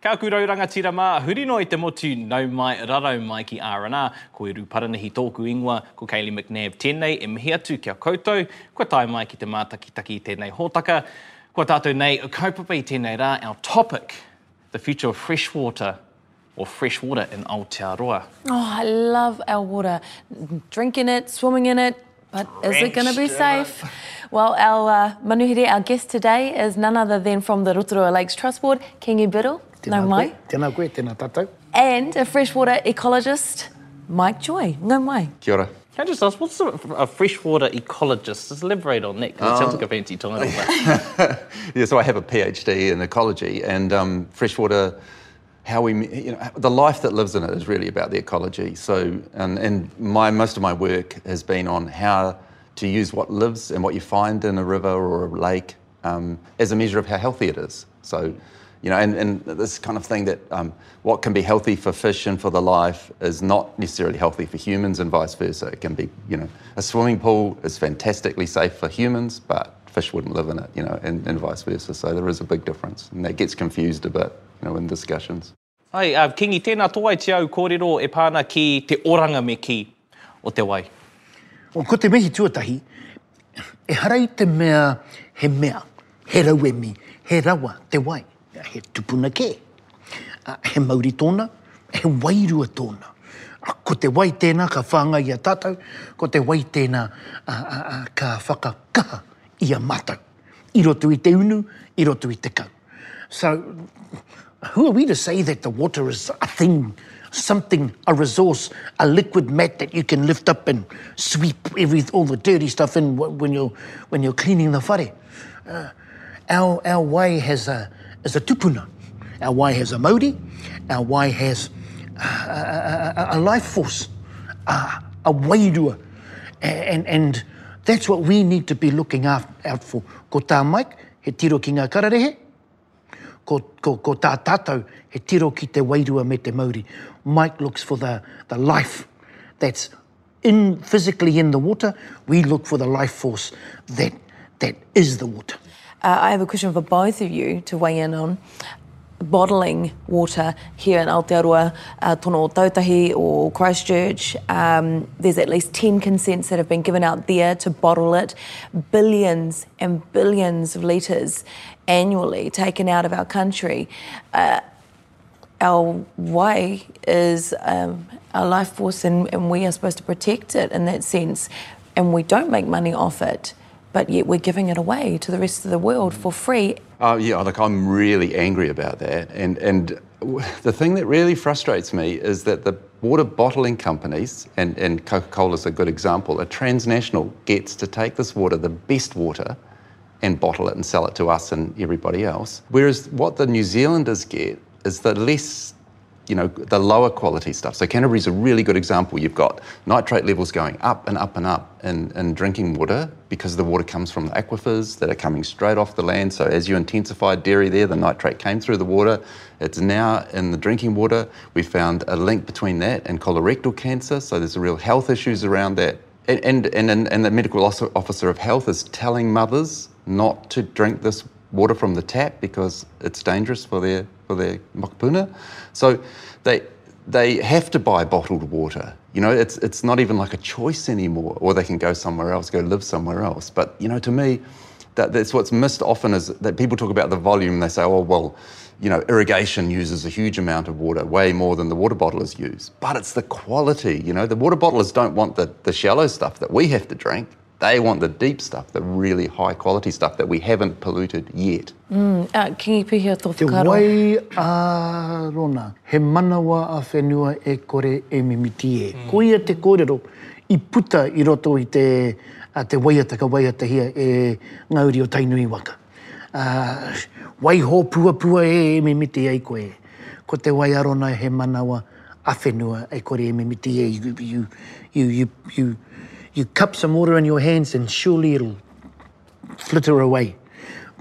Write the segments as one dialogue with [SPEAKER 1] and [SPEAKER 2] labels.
[SPEAKER 1] Ka kurau rangatira mā, huri no i te motu nau mai, rarau mai ki R&R, ko i rūparanahi tōku ingoa, ko Kaylee McNabb tēnei, e mihi atu kia koutou, ko tai mai ki te mātakitaki tēnei hōtaka, ko tātou nei, o kaupapa i tēnei rā, our topic, the future of fresh water, or fresh water in Aotearoa.
[SPEAKER 2] Oh, I love our water. Drinking it, swimming in it, but is it going to be safe? Well, our uh, manuhiri, our guest today is none other than from the Rotorua Lakes Trust Board, Kingi Biddle, no mai,
[SPEAKER 3] koe, tēnā koe, tēnā tātou.
[SPEAKER 2] and a freshwater ecologist, Mike Joy, no mai.
[SPEAKER 4] Kia ora.
[SPEAKER 1] Can I just ask, what's a, a freshwater ecologist? Just elaborate on that, because it sounds like a fancy title.
[SPEAKER 4] Yeah, so I have a PhD in ecology and um, freshwater. How we, you know, the life that lives in it is really about the ecology. So, and, and my most of my work has been on how to use what lives and what you find in a river or a lake um, as a measure of how healthy it is. So, you know, and, and this kind of thing that um, what can be healthy for fish and for the life is not necessarily healthy for humans and vice versa. It can be, you know, a swimming pool is fantastically safe for humans, but fish wouldn't live in it, you know, and, and vice versa. So there is a big difference, and that gets confused a bit, you know, in discussions.
[SPEAKER 1] Ai, uh, Kingi, tēnā toai te au kōrero e pāna ki te oranga me ki o te wai.
[SPEAKER 3] O ko te mehi tuatahi, e harai te mea he mea, he rau e mi, he rawa te wai, he tupuna kē. Uh, he mauri tōna, he wairua tōna. Uh, ko te wai tēnā ka whāngai a tātou, ko te wai tēnā uh, uh, uh, ka whakakaha i a mātou. I roto i te unu, i roto i te kau. So, who are we to say that the water is a thing, something, a resource, a liquid mat that you can lift up and sweep every all the dirty stuff in when you're when you're cleaning the whare? Uh, our our way has a is a tupuna. Our way has a mauri. Our way has a, a, a life force, a, a wairua, and and that's what we need to be looking out, out for. Ko tā Mike, he tiro ki ngā kararehe, ko, ko, ko tā tātou he tiro ki te wairua me te mauri. Mike looks for the, the life that's in physically in the water. We look for the life force that that is the water.
[SPEAKER 2] Uh, I have a question for both of you to weigh in on. Bottling water here in Aotearoa, uh, Tono Tautahi or Christchurch, um, there's at least 10 consents that have been given out there to bottle it. Billions and billions of litres annually taken out of our country. Uh, our way is um, our life force and, and we are supposed to protect it in that sense. And we don't make money off it, but yet we're giving it away to the rest of the world for free.
[SPEAKER 4] Oh, yeah, oh, look, I'm really angry about that. And, and the thing that really frustrates me is that the water bottling companies, and, and Coca Cola's a good example, a transnational gets to take this water, the best water, and bottle it and sell it to us and everybody else. Whereas what the New Zealanders get is the less, you know, the lower quality stuff. So Canterbury's a really good example. You've got nitrate levels going up and up and up in, in drinking water because the water comes from the aquifers that are coming straight off the land. So as you intensified dairy there, the nitrate came through the water. It's now in the drinking water. We found a link between that and colorectal cancer. So there's real health issues around that. And, and, and, and the medical officer of health is telling mothers not to drink this water from the tap because it's dangerous for their their mokpuna. So they they have to buy bottled water. You know, it's it's not even like a choice anymore. Or they can go somewhere else, go live somewhere else. But you know, to me, that that's what's missed often is that people talk about the volume. They say, oh well, you know, irrigation uses a huge amount of water, way more than the water bottlers use. But it's the quality. You know, the water bottlers don't want the the shallow stuff that we have to drink. They want the deep stuff, the really high quality stuff that we haven't polluted yet.
[SPEAKER 2] Uh, Kingi Pihia tō
[SPEAKER 3] Te
[SPEAKER 2] whakaro.
[SPEAKER 3] wai a rona, he manawa a whenua e kore e mimiti e. Mm. Ko ia te kōrero i puta i roto i te, a te waiata ka waiata hia e ngauri o tainui waka. Uh, wai ho pua pua e e mimiti ai koe. Ko te wai arona he manawa a whenua e kore e mimiti e. You, you, you, you, you, you cup some water in your hands and surely it'll flitter away.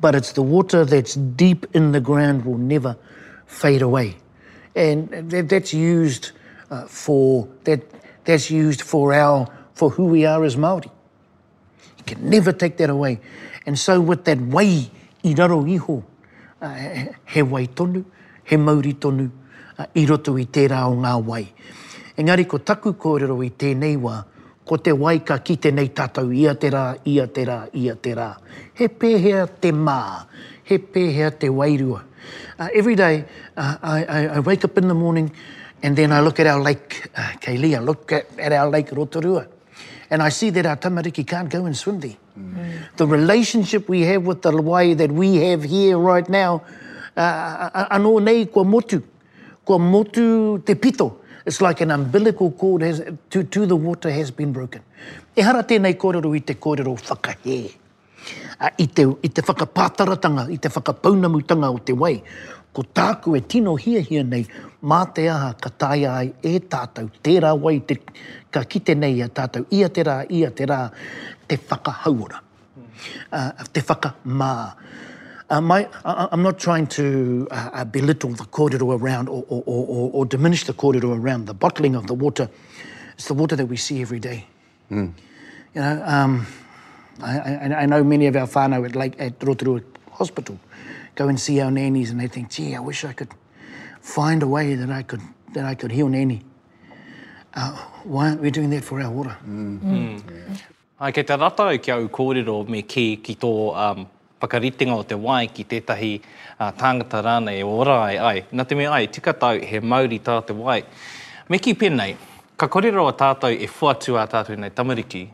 [SPEAKER 3] But it's the water that's deep in the ground will never fade away. And that, that's used uh, for that that's used for our for who we are as Maori. You can never take that away. And so with that wai i raro iho, uh, he wai tonu, he mauri tonu, uh, i roto i tērā o ngā wai. Engari, ko taku kōrero i tēnei wā, ko te wai ka ki tēnei tātou, ia te rā, ia te rā, ia te rā. He pēhea te mā, he pēhea te wairua. Uh, every day, uh, I, I, I wake up in the morning and then I look at our lake, uh, Kaylee, I look at, at our lake Rotorua, and I see that our tamariki can't go and swim there. Mm. The relationship we have with the wai that we have here right now, uh, anō nei kua motu, kua motu te pito. It's like an umbilical cord has, to, to the water has been broken. E hara tēnei kōrero i te kōrero whakahē. A, i, te, I te whakapātaratanga, i te whakapaunamutanga o te wai, ko tāku e tino hia hia nei, mā te aha ka tai ai e tātou, tērā wai te, ka kite nei a tātou, ia te rā, ia te rā, te whakahauora, uh, te whakamā. Uh, my, I, I'm not trying to uh, uh, belittle the kōrero around or, or, or, or diminish the kōrero around the bottling of the water. It's the water that we see every day. Mm. You know, um, I, I, I know many of our whānau at, Lake, at Rotorua Hospital go and see our nannies and they think, gee, I wish I could find a way that I could, that I could heal nanny. Uh, why aren't we doing that for our water? Mm. Mm.
[SPEAKER 1] Yeah. Ai, kei te rata au ki au kōrero me ki, ki tō um, pakaritinga o te wai ki tētahi uh, tāngata rāna e ora ai. ai. Nā te mea ai, tika tau he mauri tā te wai. Me ki pēnei, ka korero a tātou e fuatu a tātou nei tamariki,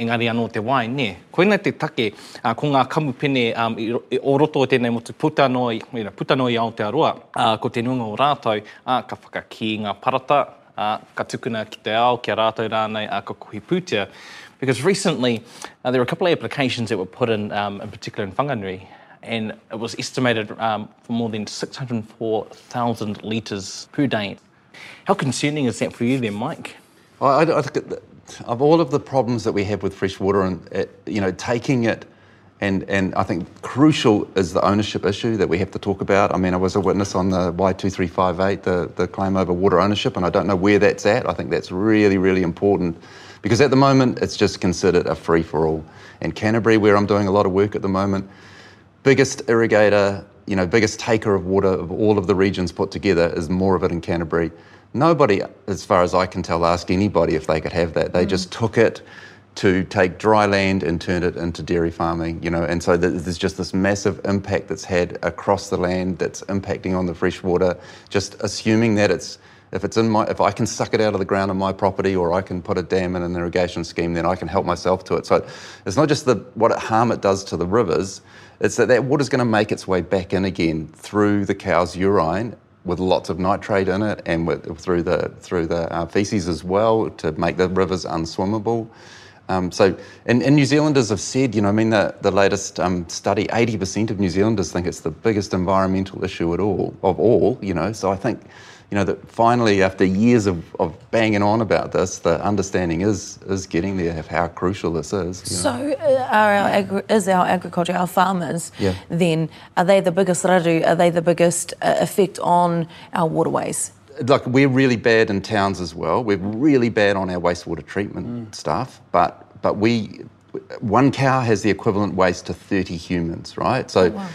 [SPEAKER 1] engari anō te wai, ne. Koina te take uh, ko ngā kamu pene um, i, i, o roto o tēnei motu putanoi, mira, putanoi ao te aroa, uh, ko te nunga o rātou, uh, ka whakaki ngā parata, uh, ka tukuna ki te ao, kia a rātou rānei, uh, ka kuhi pūtia. Because recently, uh, there were a couple of applications that were put in, um, in particular in Whanganui, and it was estimated um, for more than 604,000 litres per day. How concerning is that for you then, Mike?
[SPEAKER 4] I, I think of all of the problems that we have with fresh water and uh, you know taking it and and I think crucial is the ownership issue that we have to talk about. I mean, I was a witness on the Wai 2358, the, the claim over water ownership, and I don't know where that's at. I think that's really, really important because at the moment it's just considered a free for all. In Canterbury, where I'm doing a lot of work at the moment, biggest irrigator, you know, biggest taker of water of all of the regions put together is more of it in Canterbury. Nobody, as far as I can tell, asked anybody if they could have that. They mm. just took it to take dry land and turn it into dairy farming, you know, and so there's just this massive impact that's had across the land that's impacting on the fresh water, just assuming that it's if it's in my if I can suck it out of the ground on my property or I can put a dam in an irrigation scheme, then I can help myself to it. So it's not just the what harm it does to the rivers, it's that that water's going to make its way back in again through the cow's urine with lots of nitrate in it and with, through the through the uh, feces as well to make the rivers unswimmable. Um, so, and, and, New Zealanders have said, you know, I mean, the, the latest um, study, 80% of New Zealanders think it's the biggest environmental issue at all, of all, you know. So I think, you know, that finally, after years of, of banging on about this, the understanding is is getting there of how crucial this is.
[SPEAKER 2] So, uh, are our agri- is our agriculture, our farmers, yeah. then, are they the biggest raru, are they the biggest uh, effect on our waterways?
[SPEAKER 4] Like, we're really bad in towns as well. We're really bad on our wastewater treatment mm. stuff, but, but we, one cow has the equivalent waste to 30 humans, right? So, oh, wow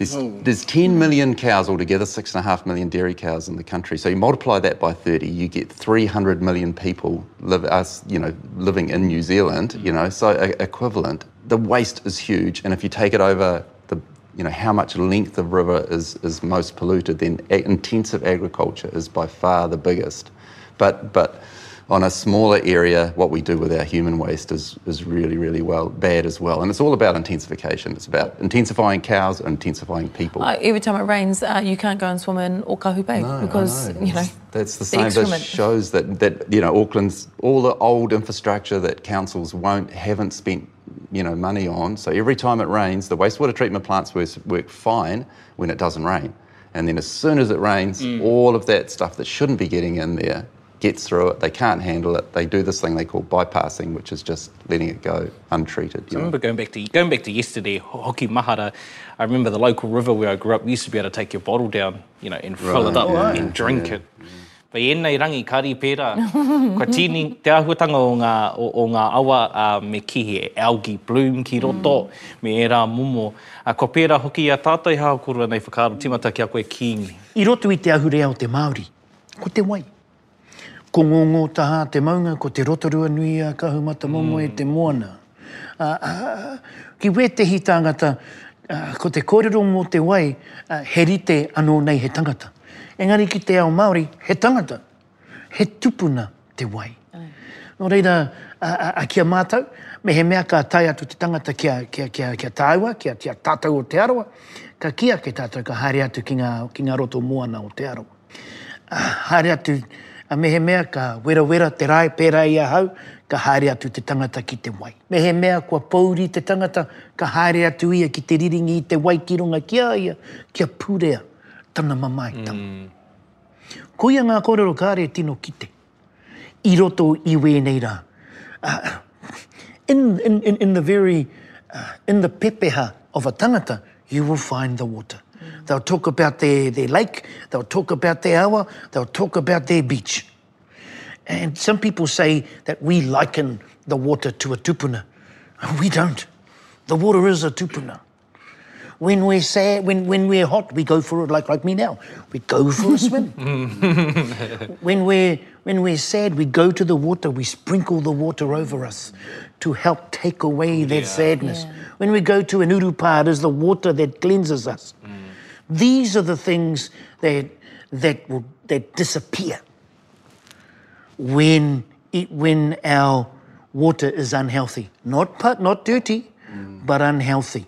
[SPEAKER 4] there's, oh. there's 10 million cows altogether, six and a half million dairy cows in the country. So you multiply that by 30, you get 300 million people live uh, us, you know, living in New Zealand. You know, so equivalent. The waste is huge, and if you take it over the, you know, how much length of river is is most polluted, then intensive agriculture is by far the biggest. But but on a smaller area, what we do with our human waste is, is really, really well bad as well. And it's all about intensification. It's about intensifying cows, intensifying people.
[SPEAKER 2] Uh, every time it rains, uh, you can't go and swim in Okahu Bay
[SPEAKER 4] no,
[SPEAKER 2] because you know
[SPEAKER 4] that's the same. The that shows that that you know Auckland's all the old infrastructure that councils won't haven't spent you know money on. So every time it rains, the wastewater treatment plants work, work fine when it doesn't rain. And then as soon as it rains, mm. all of that stuff that shouldn't be getting in there gets through it, they can't handle it, they do this thing they call bypassing, which is just letting it go untreated.
[SPEAKER 1] So I
[SPEAKER 4] You know?
[SPEAKER 1] remember going back to going back to yesterday, Ho- Hoki Mahara. I remember the local river where I grew up. We used to be able to take your bottle down, you know, and fill it
[SPEAKER 4] Right,
[SPEAKER 1] up
[SPEAKER 4] yeah,
[SPEAKER 1] and drink
[SPEAKER 4] yeah.
[SPEAKER 1] it. But ēnei rangi kari pērā, kua tini te āhuatanga o ngā, o, o ngā awa uh, me kihi e algae bloom ki roto, mm. me e rā momo. Uh, ko pērā hoki a tātai haokura nei whakaaro timata ki a koe kiingi.
[SPEAKER 3] I roto i te ahurea o te Māori, ko te wai. Ko ngongo taha te maunga, ko te rotorua nui a kahumata momo mm. e te moana. Uh, uh, ki we te hi tangata, uh, ko te kōrero mō te wai, uh, he rite anō nei he tangata. Engari ki te ao Māori, he tangata, he tupuna te wai. Nō reira, a, a, a kia mātou, me he mea ka tai atu te tangata kia, kia, kia, kia tāua, kia, kia tātou o te aroa, ka kia ke tātou ka haere atu ki ngā, ki ngā roto moana o te aroa. Uh, haere atu, a me he mea ka wera wera te rai pērā i a hau, ka haere atu te tangata ki te wai. Me he mea kua pauri te tangata, ka haere atu ia ki te riringi i te wai ki runga kia ia, kia pūrea tana mamai tama. Mm. Koia ngā kōrero kāre tino kite. I roto i wēnei rā. Uh, in, in, in, in the very, uh, in the pepeha of a tangata, you will find the water. Mm. They'll talk about their, their lake, they'll talk about their awa, they'll talk about their beach. And some people say that we liken the water to a tupuna. We don't. The water is a tupuna. When we're sad, when, when we're hot, we go for it like, like me now. We go for a swim. when, we're, when we're sad, we go to the water, we sprinkle the water over us to help take away that sadness. When we go to an urupa, it is the water that cleanses us. These are the things that, that, will, that disappear when, it, when our water is unhealthy. Not, pu- not dirty, but unhealthy.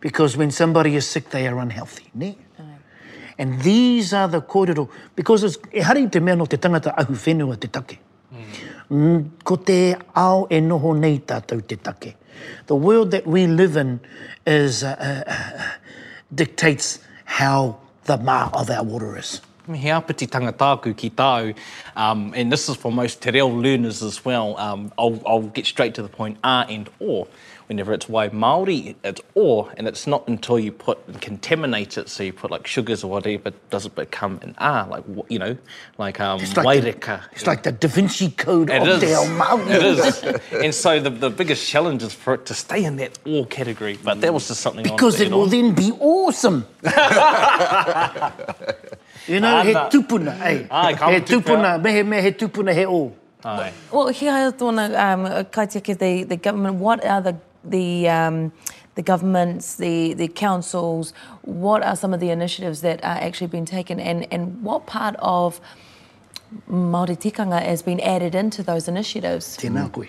[SPEAKER 3] Because when somebody is sick, they are unhealthy. Ne? And these are the kōrero, because it's, e hari te mea no te tangata ahu whenua te take. Mm. Ko te ao e noho nei tātou te take. The world that we live in is, uh, uh, dictates how the ma of our water is.
[SPEAKER 1] He apatitanga tāku ki tāu, um, and this is for most te reo learners as well. Um, I'll, I'll get straight to the point, a and or. Whenever it's wai Māori, it's or, and it's not until you put and contaminate it, so you put like sugars or whatever, does it become an a, like, you know, like um,
[SPEAKER 3] It's like, the, it's like the Da Vinci Code
[SPEAKER 1] It
[SPEAKER 3] of
[SPEAKER 1] is.
[SPEAKER 3] te Māori.
[SPEAKER 1] It is. and so the, the biggest challenge is for it to stay in that all category. But that was just something
[SPEAKER 3] Because it will
[SPEAKER 1] add
[SPEAKER 3] then be awesome. you know, he tupuna, ei.
[SPEAKER 1] Ai,
[SPEAKER 3] he
[SPEAKER 1] tupuna.
[SPEAKER 3] me he, me he tupuna he o.
[SPEAKER 1] Aye.
[SPEAKER 2] Well, here I tōna um, kaitiaki the, the government, what are the, the, um, the governments, the, the councils, what are some of the initiatives that are actually being taken and, and what part of Māori tikanga has been added into those initiatives?
[SPEAKER 3] Tēnā koe.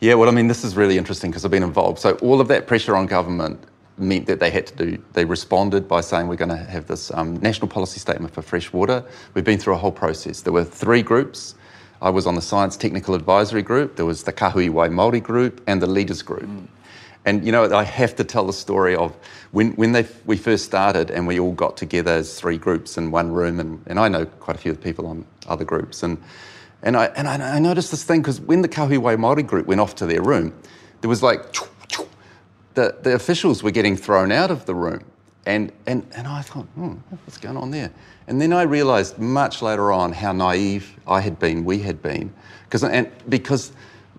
[SPEAKER 4] Yeah, well, I mean, this is really interesting because I've been involved. So all of that pressure on government meant that they had to do, they responded by saying we're going to have this um, national policy statement for fresh water. We've been through a whole process. There were three groups. I was on the Science Technical Advisory Group, there was the Kahui Wai Māori Group, and the Leaders Group. And you know, I have to tell the story of when, when they, we first started and we all got together as three groups in one room, and, and I know quite a few of the people on other groups. And, and, I, and I, I noticed this thing because when the Kahui Wai Māori group went off to their room, there was like, the, the officials were getting thrown out of the room. And, and, and I thought, hmm, what's going on there? And then I realised much later on how naive I had been, we had been, because and because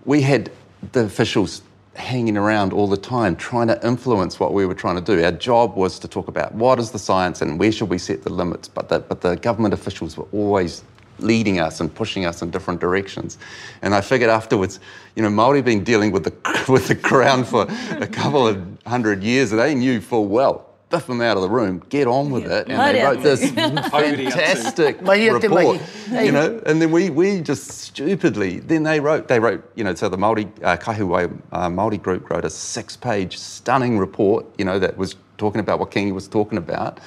[SPEAKER 4] we had the officials hanging around all the time trying to influence what we were trying to do. Our job was to talk about what is the science and where should we set the limits, but the, but the government officials were always leading us and pushing us in different directions. And I figured afterwards, you know, Maori been dealing with the with the crown for a couple of hundred years, and they knew full well. Biff them out of the room, get on with it, and they wrote this fantastic
[SPEAKER 3] Mai ia te
[SPEAKER 4] report. You know, and then we we just stupidly then they wrote they wrote you know so the Maori uh, Kahuwai uh, Maori group wrote a six-page stunning report you know that was talking about what Kingi was talking about,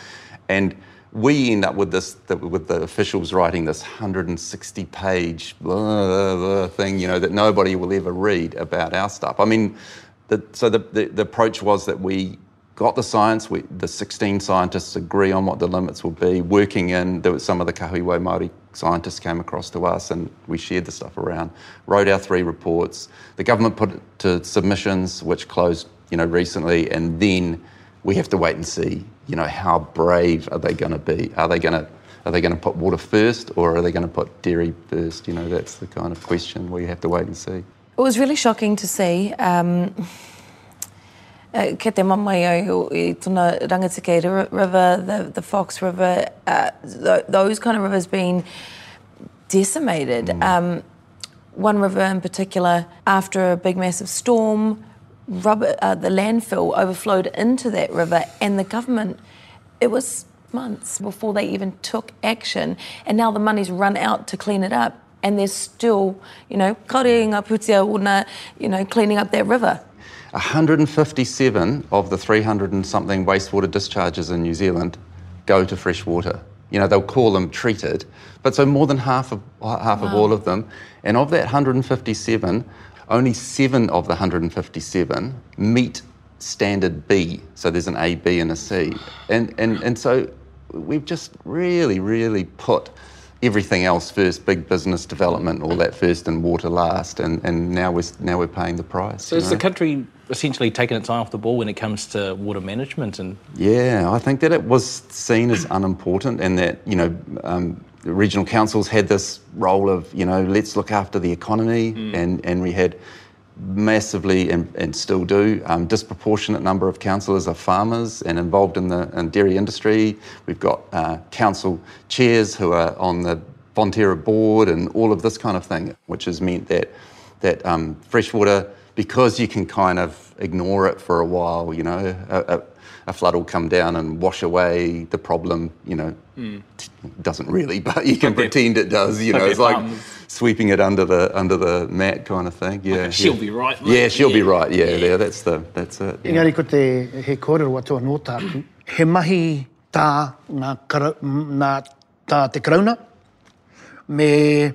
[SPEAKER 4] and we end up with this with the officials writing this 160 page blah, blah, thing you know that nobody will ever read about our stuff. I mean, the, so the, the the approach was that we got the science. We, the 16 scientists agree on what the limits will be. Working in, there was some of the Kahuiwai Māori scientists came across to us and we shared the stuff around, wrote our three reports. The government put it to submissions, which closed, you know, recently, and then we have to wait and see, you know, how brave are they going to be? Are they going to are they going to put water first or are they going to put dairy first? You know, that's the kind of question we have to wait and see.
[SPEAKER 2] It was really shocking to see. Um, uh, ke te mamai au i Rangitikei River, the, the Fox River, uh, th those kind of rivers being decimated. Mm. Um, one river in particular, after a big massive storm, rubber, uh, the landfill overflowed into that river, and the government, it was months before they even took action, and now the money's run out to clean it up, and they're still, you know, karinga putia una, you know, cleaning up that river.
[SPEAKER 4] 157 of the 300 and something wastewater discharges in New Zealand go to fresh water. You know, they'll call them treated, but so more than half of half wow. of all of them, and of that 157, only seven of the 157 meet standard B. So there's an A, B, and a C, and and and so we've just really, really put everything else first, big business development, all that first, and water last, and, and now we're now we're paying the price.
[SPEAKER 1] So has know? the country essentially taken its eye off the ball when it comes to water management? And
[SPEAKER 4] yeah, I think that it was seen as unimportant, and that you know. Um, the regional councils had this role of, you know, let's look after the economy, mm. and, and we had massively and, and still do um, disproportionate number of councillors are farmers and involved in the in dairy industry. We've got uh, council chairs who are on the Fonterra board and all of this kind of thing, which has meant that that um, freshwater because you can kind of ignore it for a while, you know, a, a, a flood will come down and wash away the problem, you know, mm. doesn't really, but you can pretend it does, you know, it's like sweeping it under the under the mat kind of thing. Yeah,
[SPEAKER 1] okay, she'll yeah. be right.
[SPEAKER 4] Mate. Yeah, she'll yeah. be right. Yeah, yeah, that's the that's it.
[SPEAKER 3] Yeah. Engari ko te he kōrero atua no tāku, he mahi tā ngā, kara, ngā tā te karauna, me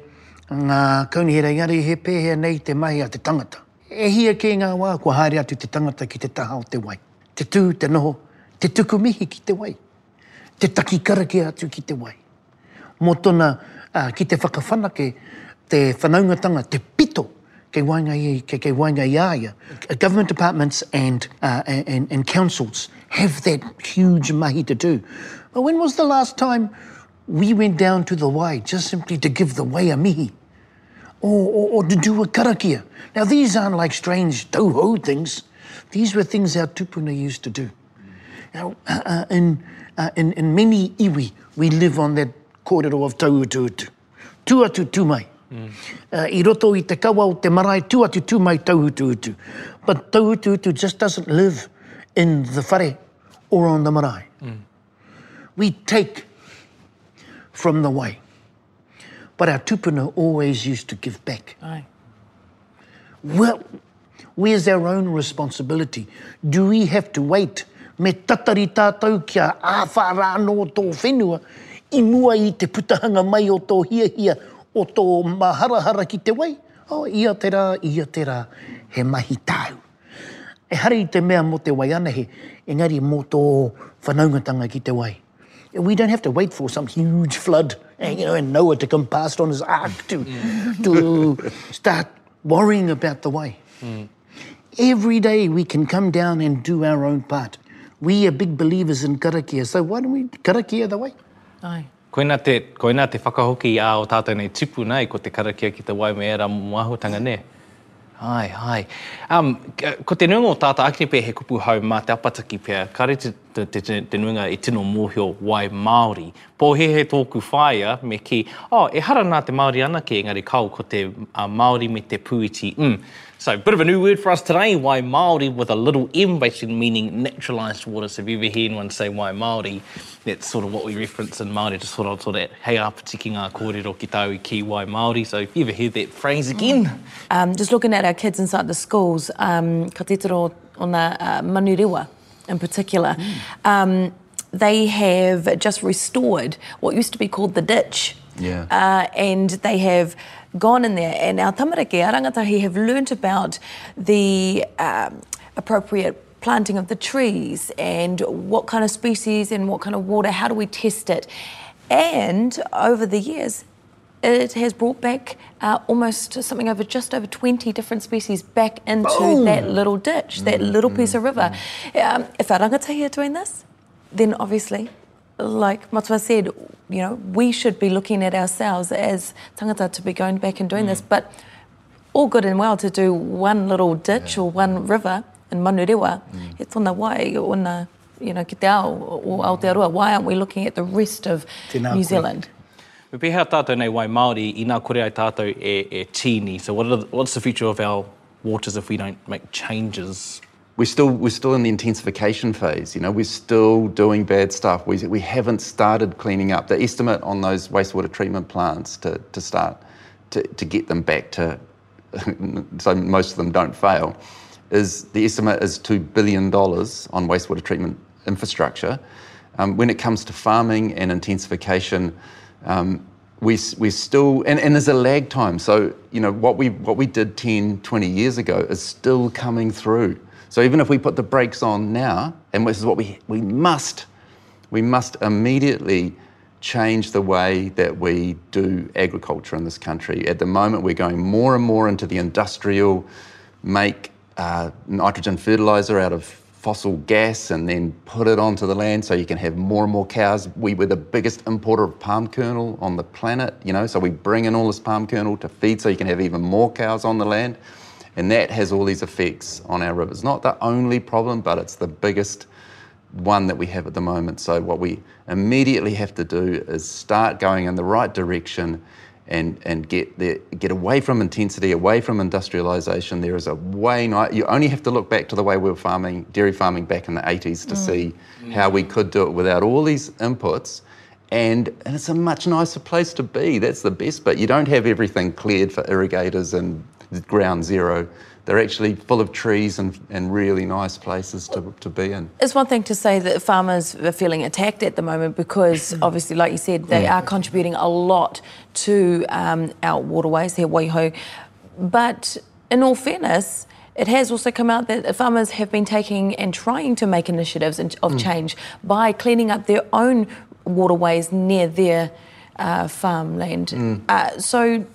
[SPEAKER 3] ngā kaunihera engari he pēhea nei te mahi a te tangata. E hia ke ngā wā, kua haere atu te tangata ki te taha o te wai. Te tū, te noho, te tuku mihi ki te wai. Te taki karake atu ki te wai. Mō tōna uh, ki te whakawhanake, te whanaungatanga, te pito, ke wainga i, ke, ke wainga i aia. Government departments and, uh, and, and councils have that huge mahi to do. But when was the last time we went down to the wai just simply to give the wai a mihi? or, or, or to do a karakia. Now, these aren't like strange toho things. These were things our tupuna used to do. Now, uh, uh, in, uh, in, in many iwi, we live on that kōrero of tauhutuhutu. Tuatu tumai. Mm. Uh, I roto i te kawa o te marae, tuatu tumai tauhutuhutu. But tauhutuhutu just doesn't live in the whare or on the marae. Mm. We take from the way. But our tupuna always used to give back.
[SPEAKER 2] Aye.
[SPEAKER 3] Well, where's our own responsibility? Do we have to wait me tatari tātou kia āwha rāno tō whenua i mua i te putahanga mai o tō hia hia o tō maharahara ki te wai? Oh, ia te rā, ia te rā, he mahi tāu. E hari i te mea mō te wai ana he, engari mo tō whanaungatanga ki te wai. We don't have to wait for some huge flood and, you know, and Noah to come past on his ark to, to start worrying about the way. Mm. Every day we can come down and do our own part. We are big believers in karakia, so why don't we karakia the way?
[SPEAKER 2] Aye.
[SPEAKER 1] Koina te, koina te whakahoki a o tātou nei tipu nei ko te karakia ki te wai me era mahutanga ne. Ai, ai. Um, ko te nuinga o tāta akini pē he kupu hau mā te apataki pē, kare te, te, te, te nuinga i tino mōhio wai Māori. Pō he he tōku whaia me ki, oh, e hara nā te Māori ana ke engari kau ko te uh, Māori me te puiti. Mm. So, a bit of a new word for us today, wai Māori with a little M, basically meaning naturalised water. So, if you ever hear anyone say wai Māori, that's sort of what we reference in Māori, just sort of, sort of hei a tiki ngā kōrero ki tau i ki wai Māori. So, if you ever hear that phrase again.
[SPEAKER 2] Um, just looking at our kids inside the schools, um, ka titaro on the uh, Manurewa in particular, mm. um, they have just restored what used to be called the ditch.
[SPEAKER 4] Yeah. Uh,
[SPEAKER 2] and they have gone in there, and our tamariki, our rangatahi, have learnt about the um, appropriate planting of the trees and what kind of species and what kind of water, how do we test it? And over the years, it has brought back uh, almost something over just over 20 different species back into
[SPEAKER 3] Boom.
[SPEAKER 2] that little ditch, that little piece of river. Um, if our rangatahi are doing this, then obviously, like Matua said, you know, we should be looking at ourselves as tangata to be going back and doing this. But all good and well to do one little ditch or one river in Manurewa. Mm. E tōna wai, ona, you know, ki te ao o Aotearoa. Why aren't we looking at the rest of
[SPEAKER 3] Tēnā
[SPEAKER 2] New. Zealand?
[SPEAKER 1] Me pēhea tātou nei wai Māori i nā kore ai tātou e, e tīni. So what are the, what's the future of our waters if we don't make changes?
[SPEAKER 4] We're still we're still in the intensification phase. You know, we're still doing bad stuff. We we haven't started cleaning up. The estimate on those wastewater treatment plants to to start to to get them back to so most of them don't fail is the estimate is two billion dollars on wastewater treatment infrastructure. Um, when it comes to farming and intensification. Um, we, we still, and, and there's a lag time. So, you know, what we, what we did 10, 20 years ago is still coming through. So even if we put the brakes on now, and this is what we, we must, we must immediately change the way that we do agriculture in this country. At the moment, we're going more and more into the industrial, make uh, nitrogen fertilizer out of fossil gas and then put it onto the land so you can have more and more cows. We were the biggest importer of palm kernel on the planet, you know, so we bring in all this palm kernel to feed so you can have even more cows on the land. And that has all these effects on our rivers. Not the only problem, but it's the biggest one that we have at the moment. So, what we immediately have to do is start going in the right direction and, and get, the, get away from intensity, away from industrialisation. There is a way, not, you only have to look back to the way we were farming, dairy farming back in the 80s to mm. see how we could do it without all these inputs. And, and it's a much nicer place to be. That's the best But You don't have everything cleared for irrigators and ground zero. They're actually full of trees and, and really nice places to, to be in.
[SPEAKER 2] It's one thing to say that farmers are feeling attacked at the moment because, obviously, like you said, they are contributing a lot to um, our waterways, their waiho. But in all fairness, it has also come out that farmers have been taking and trying to make initiatives in- of change by cleaning up their own waterways near their uh, farmland. Uh, so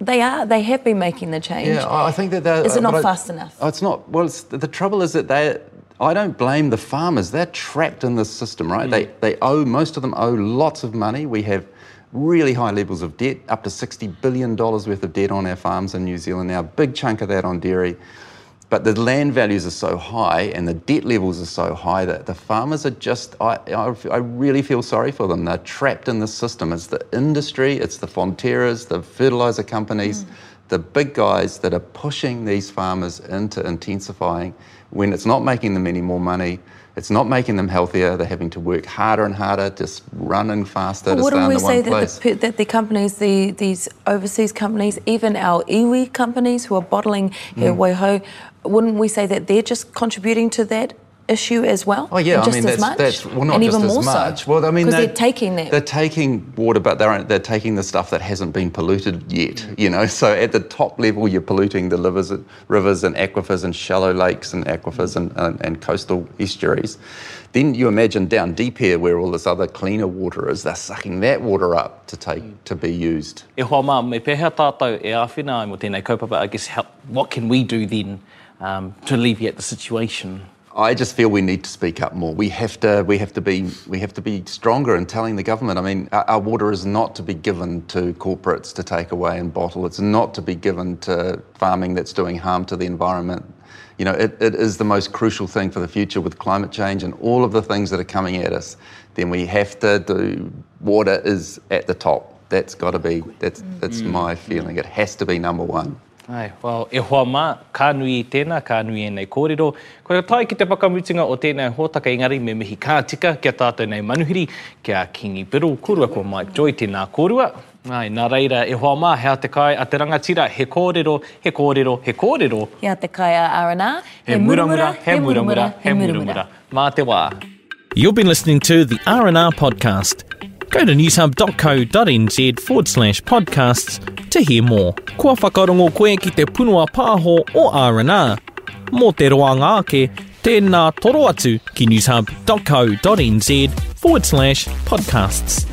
[SPEAKER 2] they are, they have been making the change.
[SPEAKER 4] Yeah, I think that they're.
[SPEAKER 2] Is it uh, not
[SPEAKER 4] but I-
[SPEAKER 2] fast enough?
[SPEAKER 4] Oh, it's not. Well, it's, the trouble is that they. I don't blame the farmers. They're trapped in this system, right? Mm. They they owe most of them owe lots of money. We have really high levels of debt, up to sixty billion dollars worth of debt on our farms in New Zealand now. A Big chunk of that on dairy. But the land values are so high and the debt levels are so high that the farmers are just, I, I, I really feel sorry for them. They're trapped in the system. It's the industry, it's the Fonterras, the fertilizer companies, mm. the big guys that are pushing these farmers into intensifying when it's not making them any more money. It's not making them healthier. They're having to work harder and harder, just running faster to stay
[SPEAKER 2] Wouldn't
[SPEAKER 4] in
[SPEAKER 2] we
[SPEAKER 4] the
[SPEAKER 2] say
[SPEAKER 4] one
[SPEAKER 2] that
[SPEAKER 4] place.
[SPEAKER 2] the, pe- that the companies, the, these overseas companies, even our iwi companies who are bottling
[SPEAKER 4] Mm.
[SPEAKER 2] here Waiho, wouldn't we say that they're just contributing to that issue as well?
[SPEAKER 4] Oh yeah,
[SPEAKER 2] just
[SPEAKER 4] I mean
[SPEAKER 2] as
[SPEAKER 4] that's
[SPEAKER 2] much?
[SPEAKER 4] that's well not
[SPEAKER 2] and
[SPEAKER 4] just
[SPEAKER 2] even
[SPEAKER 4] as
[SPEAKER 2] more
[SPEAKER 4] much.
[SPEAKER 2] So,
[SPEAKER 4] well, I mean
[SPEAKER 2] because they're, taking that.
[SPEAKER 4] They're taking water, but they're they're taking the stuff that hasn't been polluted yet.
[SPEAKER 2] Mm.
[SPEAKER 4] You know, so at the top level, you're polluting the rivers, rivers and aquifers and shallow lakes and aquifers and, and, and coastal estuaries. Then you imagine down deep here, where all this other cleaner water is, they're sucking that water up to take to be used.
[SPEAKER 1] E hoa mā, me pēhea tātou e āwhina ai mo tēnei kaupapa, I guess, how, what can we do then um, to alleviate the situation?
[SPEAKER 4] I just feel we need to speak up more. We have to. We have to be. We have to be stronger in telling the government. I mean, our, our water is not to be given to corporates to take away and bottle. It's not to be given to farming that's doing harm to the environment. You know, it, it is the most crucial thing for the future with climate change and all of the things that are coming at us. Then we have to do. Water is at the top. That's got to be. That's that's mm. my feeling. It has to be number one.
[SPEAKER 1] Ai, well, e hoa mā, kā nui i tēnā, kā nui e nei kōrero. Koe tai ki te whakamutinga o tēnei hōtaka engari me mihi kā tika kia tātou nei manuhiri kia Kingi Biru. Kūrua ko Mike Joy tēnā kōrua. Ai, nā reira, e hoa mā, hea te kai a te rangatira, he kōrero, he kōrero, he kōrero.
[SPEAKER 2] Ia te kai a R&R,
[SPEAKER 1] He muramura, he muramura, he muramura. Mā te wā.
[SPEAKER 5] You've been listening to the R&R podcast. Go to newshub.co.nz forward slash podcasts to hear more. Kua whakarongo koe ki te punua pāho o R&R. Mō te roa ngāke,
[SPEAKER 1] Tēnā toro atu ki newshub.co.nz forward slash podcasts.